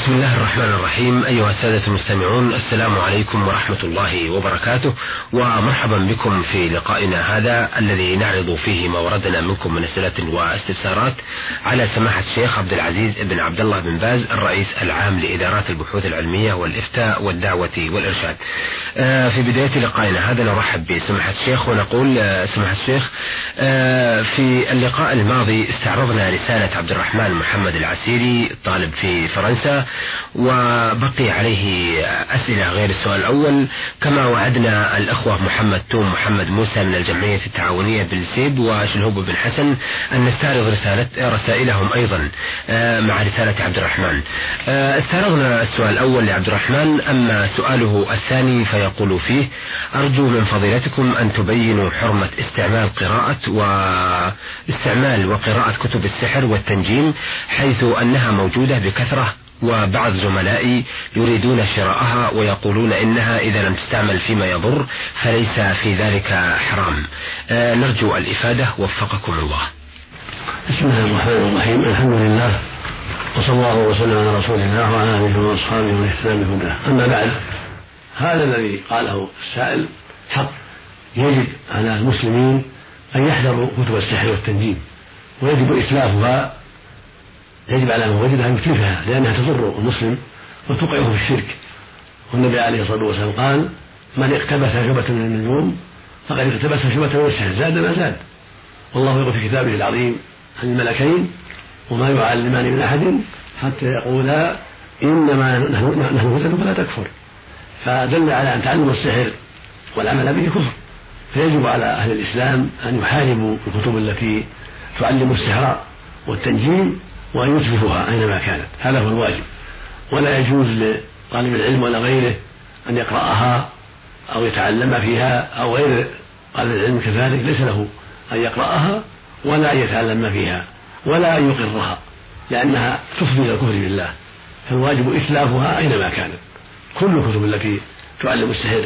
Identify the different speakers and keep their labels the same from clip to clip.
Speaker 1: بسم الله الرحمن الرحيم. أيها السادة المستمعون السلام عليكم ورحمة الله وبركاته. ومرحبا بكم في لقائنا هذا الذي نعرض فيه ما وردنا منكم من أسئلة واستفسارات على سماحة الشيخ عبد العزيز بن عبد الله بن باز الرئيس العام لإدارات البحوث العلمية والإفتاء والدعوة والإرشاد. آه، في بداية لقائنا هذا نرحب بسماحة الشيخ ونقول آه، سماحة الشيخ آه، في اللقاء الماضي استعرضنا رسالة عبد الرحمن محمد العسيري طالب في فرنسا. وبقي عليه أسئلة غير السؤال الأول. كما وعدنا الأخوة محمد توم محمد موسى من الجمعية التعاونية بالسيب وشلهوب بن حسن أن نستعرض رسالة رسائلهم أيضا آه، مع رسالة عبد الرحمن. آه، استعرضنا السؤال الأول لعبد الرحمن أما سؤاله الثاني فيقول فيه أرجو من فضيلتكم أن تبينوا حرمة استعمال قراءة واستعمال وقراءة كتب السحر والتنجيم حيث أنها موجودة بكثرة وبعض زملائي يريدون شراءها ويقولون إنها إذا لم تستعمل فيما يضر فليس في ذلك حرام. آه، نرجو الإفادة وفقكم الله.
Speaker 2: بسم الله الرحمن الرحيم. الحمد لله وصلى الله وسلم على رسول الله وعلى آله وأصحابه ومن اهتدى بهداه أما بعد هذا الذي قاله السائل حق. يجب على المسلمين أن يحذروا كتب السحر والتنجيم ويجب إتلافها يجب على من وجدها أن يتلفها لأنها تضر المسلم وتوقعه في الشرك. والنبي عليه الصلاة والسلام قال من اقتبس شبة من النجوم فقد اقتبس شبة من السحر. زاد ما زاد. والله يقول في كتابه العظيم عن الملكين وما يعلمان من أحد حتى يقولا إنما نحن فتن فلا تكفر. فدل على أن تعلم السحر والعمل به كفر. فيجب على أهل الإسلام أن يحاربوا الكتب التي تعلم السحر والتنجيم وأن يتلفها أينما كانت. هذا هو الواجب. ولا يجوز لطالب العلم ولا غيره أن يقرأها أو يتعلم فيها أو غير طالب العلم كذلك. ليس له أن يقرأها ولا أن يتعلم فيها ولا أن يقرها لأنها تفضي إلى الكفر بالله. فالواجب إتلافها أينما كانت. كل الكتب التي تعلم السحر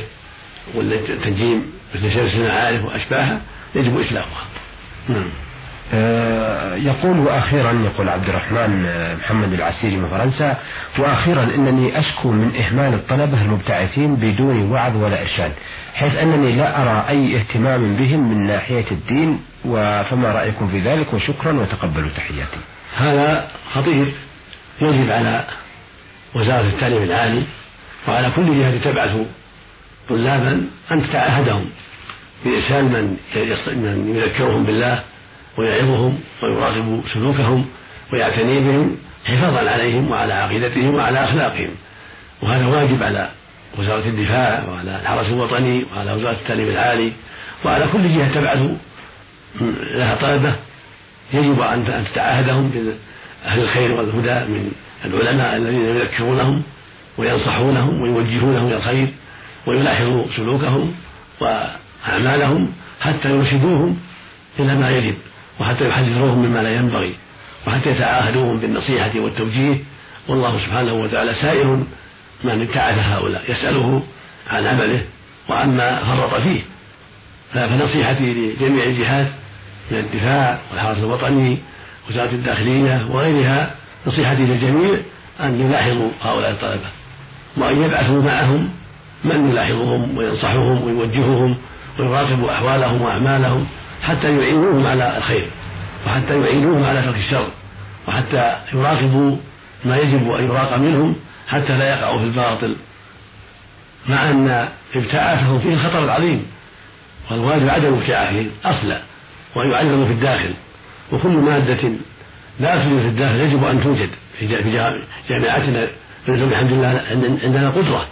Speaker 2: والتنجيم مثل سير المعارف وأشباهها يجب إتلافها.
Speaker 1: نعم. يقول وأخيرا يقول عبد الرحمن آه، محمد العسيري من فرنسا وأخيرا إنني أشكو من إهمال الطلبة المبتعثين بدون وعظ ولا إرشاد حيث أنني لا أرى أي اهتمام بهم من ناحية الدين فما رأيكم في ذلك وشكرا وتقبلوا تحياتي.
Speaker 2: هذا خطير يجب على وزارة التعليم العالي وعلى كل جهة تبعث طلابا أن تتعهدهم بإرسال من يذكرهم بالله ويعظهم ويراقب سلوكهم ويعتني بهم حفاظا عليهم وعلى عقيدتهم وعلى أخلاقهم. وهذا واجب على وزارة الدفاع وعلى الحرس الوطني وعلى وزارة التعليم العالي وعلى كل جهة تبعث لها طلبة. يجب أن تتعاهدهم بأهل الخير والهدى من العلماء الذين يذكرونهم وينصحونهم ويوجهونهم إلى الخير ويلاحظوا سلوكهم وأعمالهم حتى يرشدوهم إلى ما يجب. وحتى يحذروهم مما لا ينبغي وحتى يتعاهدوهم بالنصيحة والتوجيه. والله سبحانه وتعالى سائل من ابتعث هؤلاء يسأله عن عمله وعما فرط فيه. فنصيحتي لجميع الجهات من الدفاع والحرس الوطني وزارة الداخلية وغيرها نصيحتي للجميع أن يلاحظوا هؤلاء الطلبة وأن يبعثوا معهم من يلاحظهم وينصحهم ويوجههم ويراقب أحوالهم وأعمالهم. حتى يعينوهم على الخير وحتى يعينوهم على ترك الشر وحتى يراقبوا ما يجب أن يراقب منهم حتى لا يقعوا في الباطل مع أن ابتعاثهم فيه الخطر العظيم والواجب عدم ابتعاثهم أصلا وأن يعلموا في الداخل وكل مادة لا توجد في الداخل يجب أن توجد في جامعاتنا الحمد لله عندنا قدرة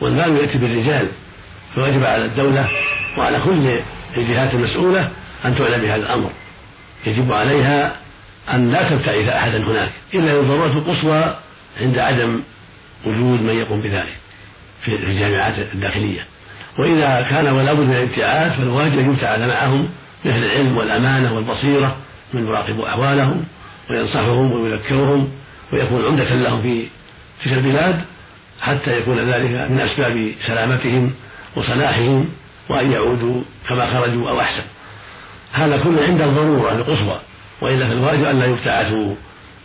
Speaker 2: والمال يأتي بالرجال فواجب على الدولة وعلى كل الجهات المسؤولة أن تعلم بهذا الأمر. يجب عليها أن لا تبتعث أحدا هناك إلا للضرورة القصوى عند عدم وجود من يقوم بذلك في الجامعات الداخلية. وإذا كان ولا بد من الابتعاث فالواجب أن يبتعث معهم مثل العلم والأمانة والبصيرة من يراقب أحوالهم وينصحهم ويذكرهم ويكون عمدة لهم في تلك البلاد حتى يكون ذلك من أسباب سلامتهم وصلاحهم وأن يعودوا كما خرجوا أو أحسن. هذا كله عند الضرورة القصوى. وإلا فالواجب أن لا يبتعثوا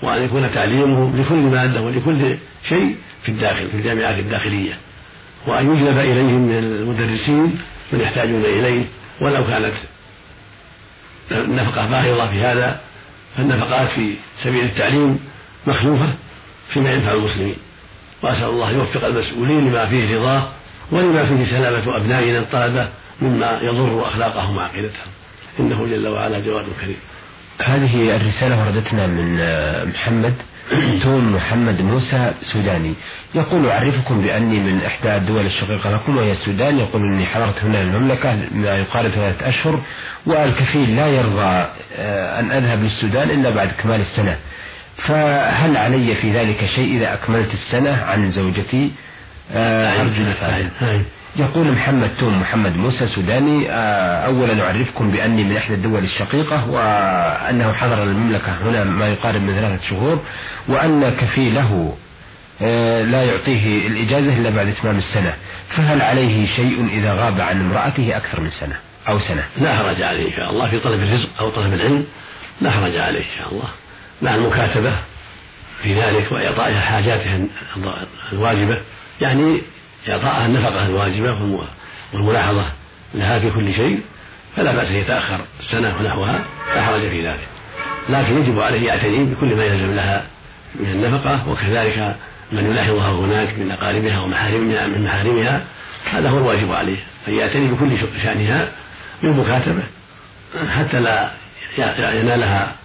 Speaker 2: وأن يكون تعليمه لكل مادة ولكل شيء في الداخل في الجامعات الداخلية. وأن يجلب إليهم من المدرسين من يحتاجون إليه. ولو كانت النفقة باهظة في هذا فالنفقات في سبيل التعليم مخلوفة فيما ينفع المسلمين. وأسأل الله يوفق المسؤولين لما فيه رضاه ولما فيه سلامة أبنائنا الطلبة مما يضر أخلاقهم وعقيدتهم. إنه جل وعلا جواد كريم.
Speaker 1: هذه الرسالة وردتنا من آه، محمد توم محمد موسى سوداني. يقول أعرفكم بأني من إحدى الدول الشقيقة لكم وهي السودان. يقول أني حضرت هنا المملكة ما يقارب ثلاثة أشهر والكفيل لا يرضى آه، أن أذهب للسودان إلا بعد كمال السنة. فهل علي في ذلك شيء إذا أكملت السنة عن زوجتي؟ آه، أرجو الإفادة يقول محمد توم محمد موسى سوداني آه، أولا أعرفكم بأني من إحدى الدول الشقيقة وأنه حضر المملكة هنا ما يقارب من ثلاثة شهور وأن كفيله آه، لا يعطيه الإجازة إلا بعد إتمام السنة. فهل عليه شيء إذا غاب عن امرأته أكثر من سنة أو سنة؟
Speaker 2: لا حرج عليه إن شاء الله في طلب الرزق أو طلب العلم لا حرج عليه إن شاء الله. مع المكاتبة في ذلك وإعطائها حاجاتها الواجبة يعني إعطائها النفقة الواجبة والملاحظة لها في كل شيء فلا بأس أن يتأخر سنة ونحوها لا حرج في ذلك. لكن يجب عليه يعتني بكل ما يلزم لها من النفقة وكذلك من يلاحظها هناك من أقاربها ومحارمها من محارمها هذا هو الواجب عليه أن يعتني بكل شأنها بالمكاتبة حتى لا ينالها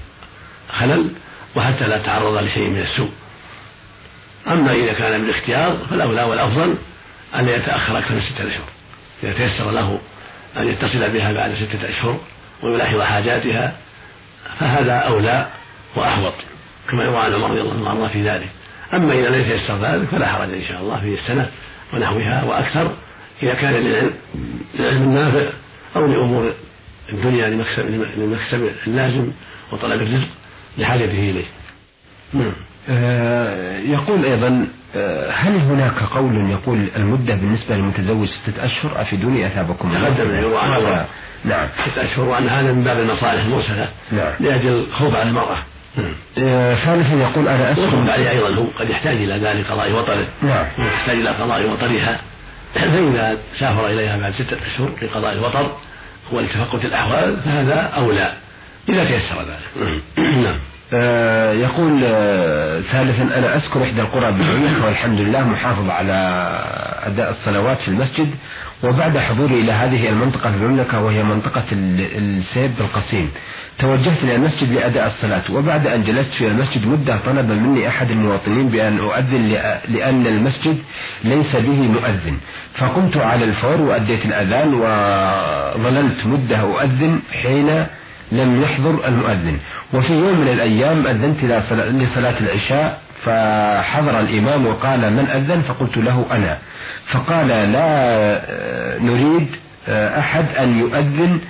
Speaker 2: خلل وحتى لا تعرض لشيء من السوء. أما إذا كان بالاختيار فالأولى والأفضل أن يتأخر أكثر من ستة أشهر. إذا تيسر له أن يتصل بها بعد ستة أشهر ويلاحظ حاجاتها فهذا أولى وأحوط كما يروى عن عمر رضي الله عنه في ذلك. أما إذا لم يتيسر ذلك فلا حرج إن شاء الله في السنة ونحوها وأكثر إذا كان للعلم النافع أو لأمور الدنيا لمكسب لمكسب اللازم وطلب الرزق لحاجته إليه.
Speaker 1: نعم. يقول أيضا آه، هل هناك قول يقول المدة بالنسبة للمتزوج ستة أشهر؟ أفيدوني أثابكم.
Speaker 2: تقدم يروى نعم. ستة أشهر وأن هذا من باب المصالح المرسلة نعم. لأجل الخوف على المرأة.
Speaker 1: آه، ثالثا يقول أنا أسكن
Speaker 2: عليه أيضا هو قد يحتاج إلى ذلك قضاء وطره نعم. يحتاج إلى قضاء وطرها فإذا سافر إليها بعد ستة أشهر لقضاء الوطر ولتفقد الأحوال فهذا أولى إذا تيسر ذلك.
Speaker 1: نعم. آه، يقول آه، ثالثا أنا أذكر إحدى القرى بالمملكة والحمد لله محافظ على أداء الصلوات في المسجد وبعد حضوري إلى هذه المنطقة في المملكة وهي منطقة السيب القصيم. توجهت إلى المسجد لأداء الصلاة وبعد أن جلست في المسجد مدة طلب مني أحد المواطنين بأن أؤذن لأن المسجد ليس به مؤذن. فقمت على الفور وأديت الأذان وظللت مدة أؤذن حين لم يحضر المؤذن. وفي يوم من الأيام أذنت لصلاة العشاء فحضر الإمام وقال من أذن؟ فقلت له أنا. فقال لا آه، نريد آه، أحد أن يؤذن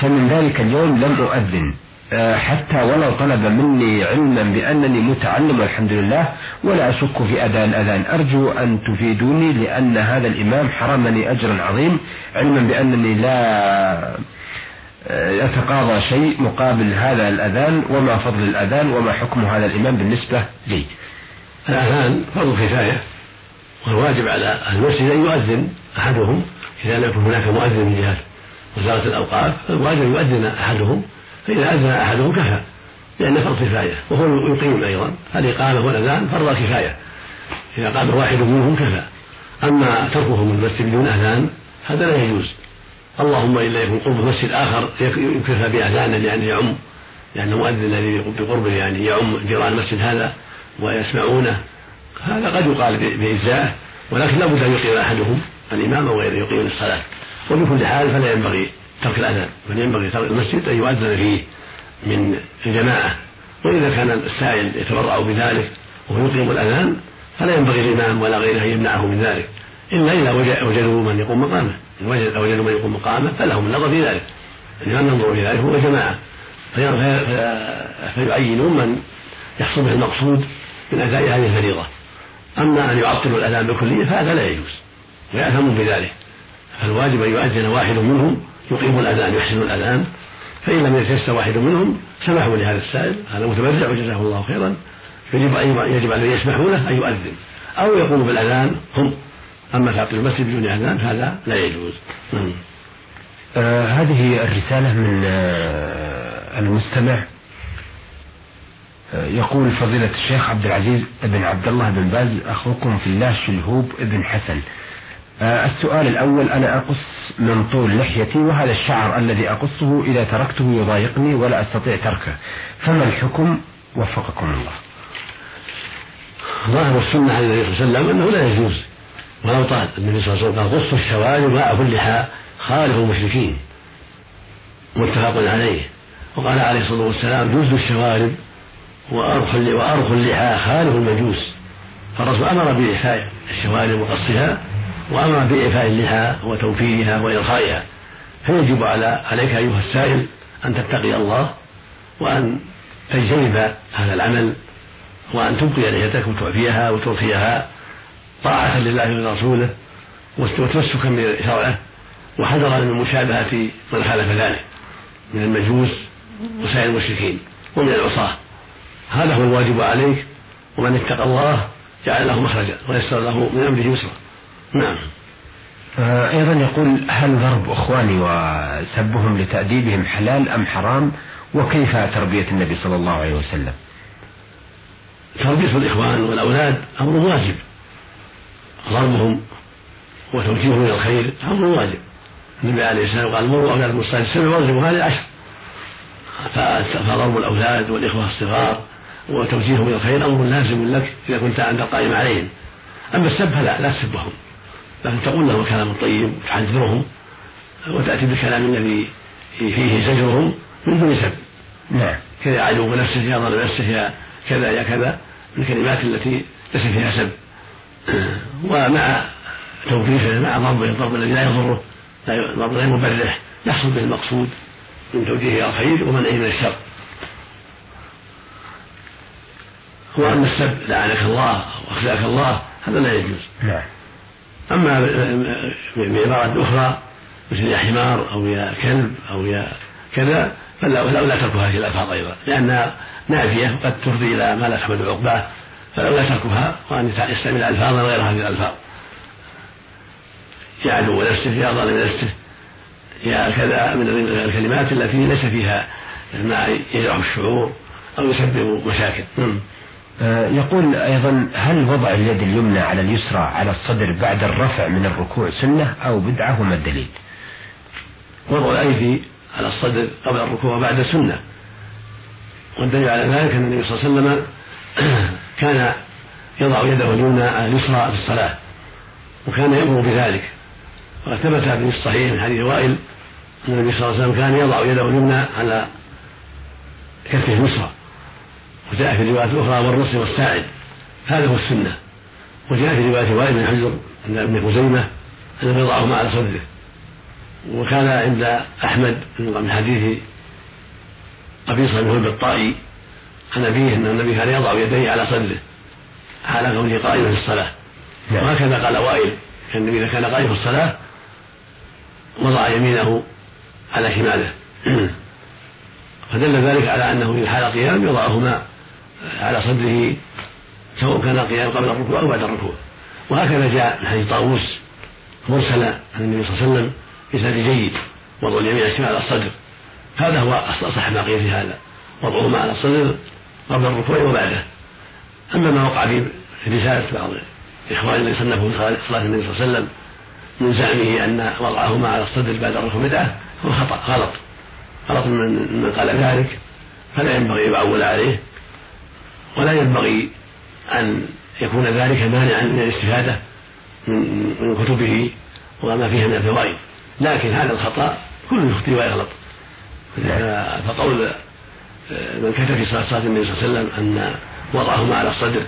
Speaker 1: فمن ذلك اليوم لم أؤذن آه، حتى ولو طلب مني علما بأنني متعلم والحمد لله ولا أشك في أداء الأذان أرجو أن تفيدوني لأن هذا الإمام حرمني أجرا عظيم علما بأنني لا يتقاضى شيء مقابل هذا الأذان وما فضل الأذان وما حكم هذا الإمام بالنسبة لي.
Speaker 2: الأذان فرض كفاية والواجب على المسجد أن يؤذن أحدهم. إذا لم يكن هناك مؤذن من جهة وزارة الأوقاف فالواجب أن يؤذن أحدهم. فإذا أذن أحدهم كفى لأن فرض كفاية. وهو يقيم أيضا. الإقامة والأذان فرض كفاية. إذا قام واحد منهم كفى. أما تركهم المسجد بدون أذان هذا لا يجوز. اللهم إلا يكون قرب مسجد اخر يكفى بأذان يعني يعم. لأن المؤذن الذي بقربه يعني يعم جيران المسجد هذا ويسمعونه. هذا قد يقال باجزائه ولكن لابد أن يقيم أحدهم الإمام وغيره يقيم الصلاة. وبكل حال فلا ينبغي ترك الأذان بل ينبغي ترك المسجد أن يؤذن فيه من الجماعة. وإذا كان السائل يتبرع بذلك وهو يقيم الأذان فلا ينبغي الإمام ولا غيره أن يمنعه من ذلك إلا إذا وجدوا من يقوم مقامه. وجدوا من يقوم مقامه فلهم النظر في ذلك. الإمام ينظر في ذلك هو جماعة. فيعينون من يحصل به المقصود من أداء هذه الفريضة. أما أن يعطلوا الأذان بالكلية فهذا لا يجوز. ويأثمون بذلك. فالواجب أن يؤذن واحد منهم يقيم الأذان يحسن الأذان. فإن لم يتيسر واحد منهم سمحوا لهذا السائل. هذا متبرع وجزاه الله خيرا. يجب يجب عليه يسمحوا له أن يؤذن. أو يقوموا بالأذان هم أما تعطيل المسجد بدون أذان هذا لا يجوز.
Speaker 1: آه هذه الرسالة من آه المستمع. آه يقول فضيلة الشيخ عبد العزيز بن عبد الله بن باز أخوكم في الله شلهوب بن حسن. آه السؤال الأول أنا أقص من طول لحيتي وهذا الشعر الذي أقصه إذا تركته يضايقني ولا أستطيع تركه. فما الحكم؟ وفقكم الله.
Speaker 2: ظاهر السنة عن النبي صلى الله عليه وسلم أنه لا يجوز. ولو طال النبي صلى الله عليه وسلم قال قصوا الشوارب وأعفوا اللحى خالف المشركين. متفق عليه. وقال عليه الصلاة والسلام جزء الشوارب وأرخوا اللحى خالف المجوس. فالرسول أمر بإعفاء الشوارب وقصها وأمر بإعفاء اللحى وتوفيرها وإرخائها فيجب على عليك أيها السائل أن تتقي الله وأن تجتنب هذا العمل وأن تبقي لحيتك وتعفيها وترخيها طاعة لله ولرسوله وتمسكا بشرعه وحذرا من مشابهة من خالف ذلك من المجوس وسائر المشركين ومن العصاة. هذا هو الواجب عليك ومن اتقى الله جعل له مخرجا ويسر له من أمره يسرا. نعم.
Speaker 1: آه، أيضا يقول هل ضرب إخواني وسبهم لتأديبهم حلال أم حرام؟ وكيف تربية النبي صلى الله عليه وسلم؟
Speaker 2: تربية الإخوان والأولاد أمر واجب. ضربهم وتوجيههم إلى الخير أمر واجب النبي عليه السلام قال مروا أولادكم الصلاة السبع واضربوا هذه العشر فضرب الأولاد والإخوة الصغار وتوجيههم إلى الخير أمر لازم لك إذا كنت أنت القائم عليهم. أما السب فلا لا تسبهم لكن تقول لهم الكلام الطيب وتحذرهم وتأتي بالكلام الذي فيه زجرهم من دون سب.
Speaker 1: نعم.
Speaker 2: كذا عدو نفسه يا ظلم نفسه يا كذا يا كذا من الكلمات التي ليس فيها سب. ومع توقيفه مع ضربه الضرب الذي لا يضره ضرب غير مبرح يحصل به المقصود من توجيهه إلى الخير ومنعه من الشر. وأما السب لعنك الله وأخزاك الله هذا لا يجوز.
Speaker 1: نعم.
Speaker 2: أما بعباره أخرى مثل يا حمار أو يا كلب أو يا كذا فلا لا ترك هذه الالفاظ أيضا لأنها نافية وقد تفضي إلى ما لا تحمد عقباه. فلا تركها وان يستعمل الفاظا غير هذه الألفاظ. يا عدو نفسه يا ظالم نفسه يا كذا من الكلمات التي ليس فيها ما يجرح الشعور أو يسبب مشاكل.
Speaker 1: آه، يقول أيضا هل وضع اليد اليمنى على اليسرى على الصدر بعد الرفع من الركوع سنة أو بدعة وما الدليل؟
Speaker 2: وضع الأيدي على الصدر قبل الركوع وبعد سنة. والدليل على ذلك أن النبي صلى الله عليه وسلم كان يضع يده اليمنى على اليسرى في الصلاة وكان يأمر بذلك. وقد ثبت في الصحيح من حديث وائل أن النبي صلى الله عليه وسلم كان يضع يده اليمنى على كفه اليسرى. وجاء في الرواية الأخرى والرسل والساعد. هذا هو السنة. وجاء في رواية وائل بن حجر أن ابن خزيمة أنه يضعهما على صدره. وكان عند أحمد من حديث قبيصة بن هلب الطائي عن أبيه أن النبي كان يضع يديه على صدره حال كونه قائما في الصلاة. نعم. وهكذا قال وائل كان النبي إذا كان قائما في الصلاة وضع يمينه على شماله. فدل ذلك على أنه في حال قيام يضعهما على صدره سواء كان القيام قبل الركوع أو بعد الركوع. وهكذا جاء حديث طاووس مرسلا عن النبي صلى الله عليه وسلم بإسناد جيد وضع اليمين على الشمال على الصدر. هذا هو أصح ما قيل في هذا. وضعهما على الصدر قبل الركوع وبعده أما ما وقع في رسالة بعض الإخوان الذي صنفوا صلاة النبي صلى الله عليه وسلم من زعمه أن وضعهما على الصدر بعد الركوع بدعة هو خطأ غلط. غلط من من قال ذلك. فلا ينبغي أن يعول عليه. ولا ينبغي أن يكون ذلك مانعا من الاستفادة من كتبه وما فيها من الفوائد. لكن هذا الخطأ كل يخطئ ويغلط. فقول من كتب في صلاة النبي صلى الله عليه وسلم أن وضعهما على الصدر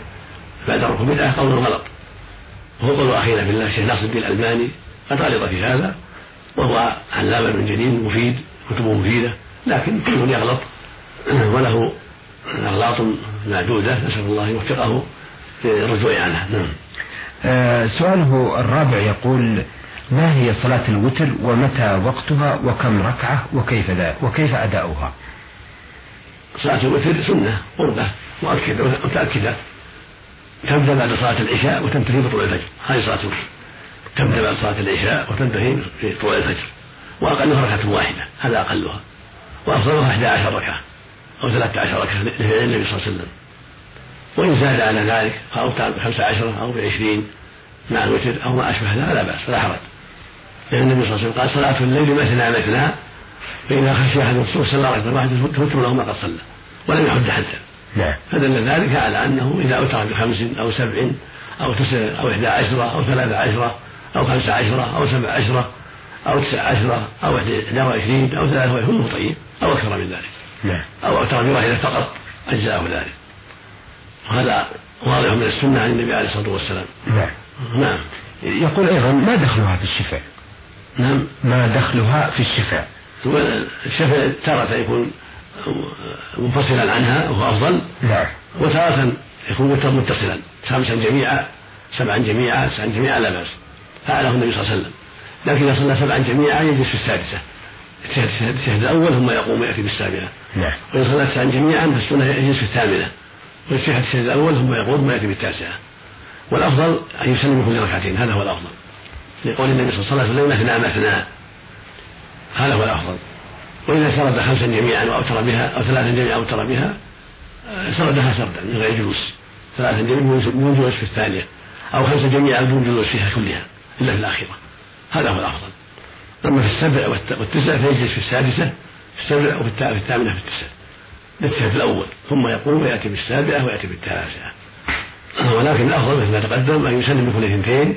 Speaker 2: بعد ركوب بدعة قول غلط وهو قول أخينا في الله الشيخ ناصر الدين الألباني قد غلط في هذا وهو علامة من جليل مفيد كتبه مفيدة لكن كل يغلط وله أغلاط معدودة نسأل الله يوفقه في الرجوع عنها. نعم.
Speaker 1: آه سؤاله الرابع يقول ما هي صلاة الوتر ومتى وقتها وكم ركعة وكيف ذا وكيف أداؤها؟
Speaker 2: صلاة الوتر سنة قربة مؤكدة متأكدة. تبدأ بعد صلاة العشاء وتنتهي بطلوع الفجر. هذه صلاة الوتر. تبدأ بعد صلاة العشاء وتنتهي في طلوع الفجر. وأقلها ركعة واحدة هذا أقلها. وأفضلها 11 ركعة أو 13 ركعة للنبي صلى الله عليه وسلم. وإن زاد على ذلك أو بخمسة عشرة أو بعشرين مع الوتر أو ما أشبه ذلك لا بأس فلا حرج. لأن النبي صلى الله عليه وسلم قال صلاة الليل مثنى مثنى فإذا خشي أحد الصبح صلى ركعة واحدة توتر له ما قد صلى ولم يحد حدا
Speaker 1: نعم.
Speaker 2: فدل ذلك على أنه إذا أوتر بخمس أو سبع أو تسع أو إحدى عشرة أو ثلاثة عشرة أو خمس عشرة أو سبع عشرة أو تسع عشرة أو إحدى وعشرين أو ثلاثة وعشرين طيب أو أكثر من ذلك.
Speaker 1: نعم.
Speaker 2: أو أوتر بواحدة فقط أجزاءه ذلك. وهذا واضح من السنة عن النبي عليه الصلاة والسلام.
Speaker 1: نعم.
Speaker 2: نعم.
Speaker 1: يقول أيضا ما دخلها في الشفاء؟
Speaker 2: نعم.
Speaker 1: ما دخلها في الشفاء؟
Speaker 2: الشفاء تارة يكون منفصلا عنها وهو أفضل.
Speaker 1: نعم.
Speaker 2: وتارة يكون متصلا خمسا جميعا سبعا جميعا تسعا جميعا لا بأس. فعله النبي صلى الله عليه وسلم. لكن إذا صلى سبعا جميعا يجلس في السادسة. التشهد الأول ثم يقوم ويأتي بالسابعة.
Speaker 1: نعم.
Speaker 2: وإن صلى تسعا جميعا فالسنة يجلس في الثامنة. ويتشهد التشهد الأول ثم يقوم ثم يأتي بالتاسعة. والأفضل أن يسلم كل ركعتين. هذا هو الأفضل. لقول النبي صلى الله عليه وسلم مثنى مثنى هذا هو الأفضل. وإذا سرد خمسا جميعا وأوتر بها أو ثلاثا جميعا وأوتر بها سردها سردا من غير جلوس. ثلاثا جميعا بدون جلوس في الثانية أو خمسا جميعا بدون جلوس فيها كلها إلا في الآخرة هذا هو الأفضل. أما في السبع والتسع فيجلس في السادسة في السبع وفي الثامنة في التسع. في الأول ثم يقوم ويأتي بالسابعة ويأتي بالتاسعة. ولكن الأفضل مثل ما تقدم أن يسلم بكل اثنتين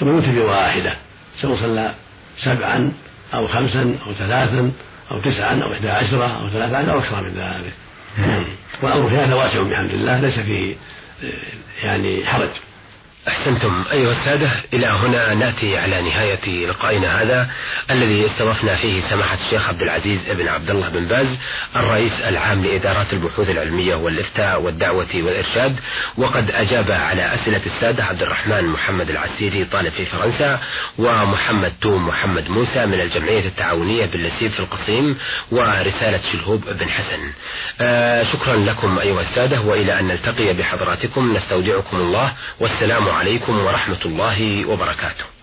Speaker 2: ثم يؤتي بواحدة. سواء صلى سبعا أو خمسا أو ثلاثا أو تسعا أو إحدى عشرة أو ثلاثة أو أكثر من ذلك. نعم. والأمر في هذا واسع بحمد الله ليس فيه يعني حرج.
Speaker 1: أحسنتم. أيها السادة إلى هنا نأتي على نهاية لقائنا هذا الذي استضفنا فيه سماحة الشيخ عبد العزيز بن عبد الله بن باز الرئيس العام لإدارات البحوث العلمية والإفتاء والدعوة والإرشاد. وقد أجاب على أسئلة السادة عبد الرحمن محمد العسيري طالب في فرنسا ومحمد توم محمد موسى من الجمعية التعاونية بالنسيب في القصيم ورسالة شلهوب بن حسن. آه شكرا لكم أيها السادة وإلى أن نلتقي بحضراتكم. نستودعكم الله. والسلام عليكم ورحمة الله وبركاته.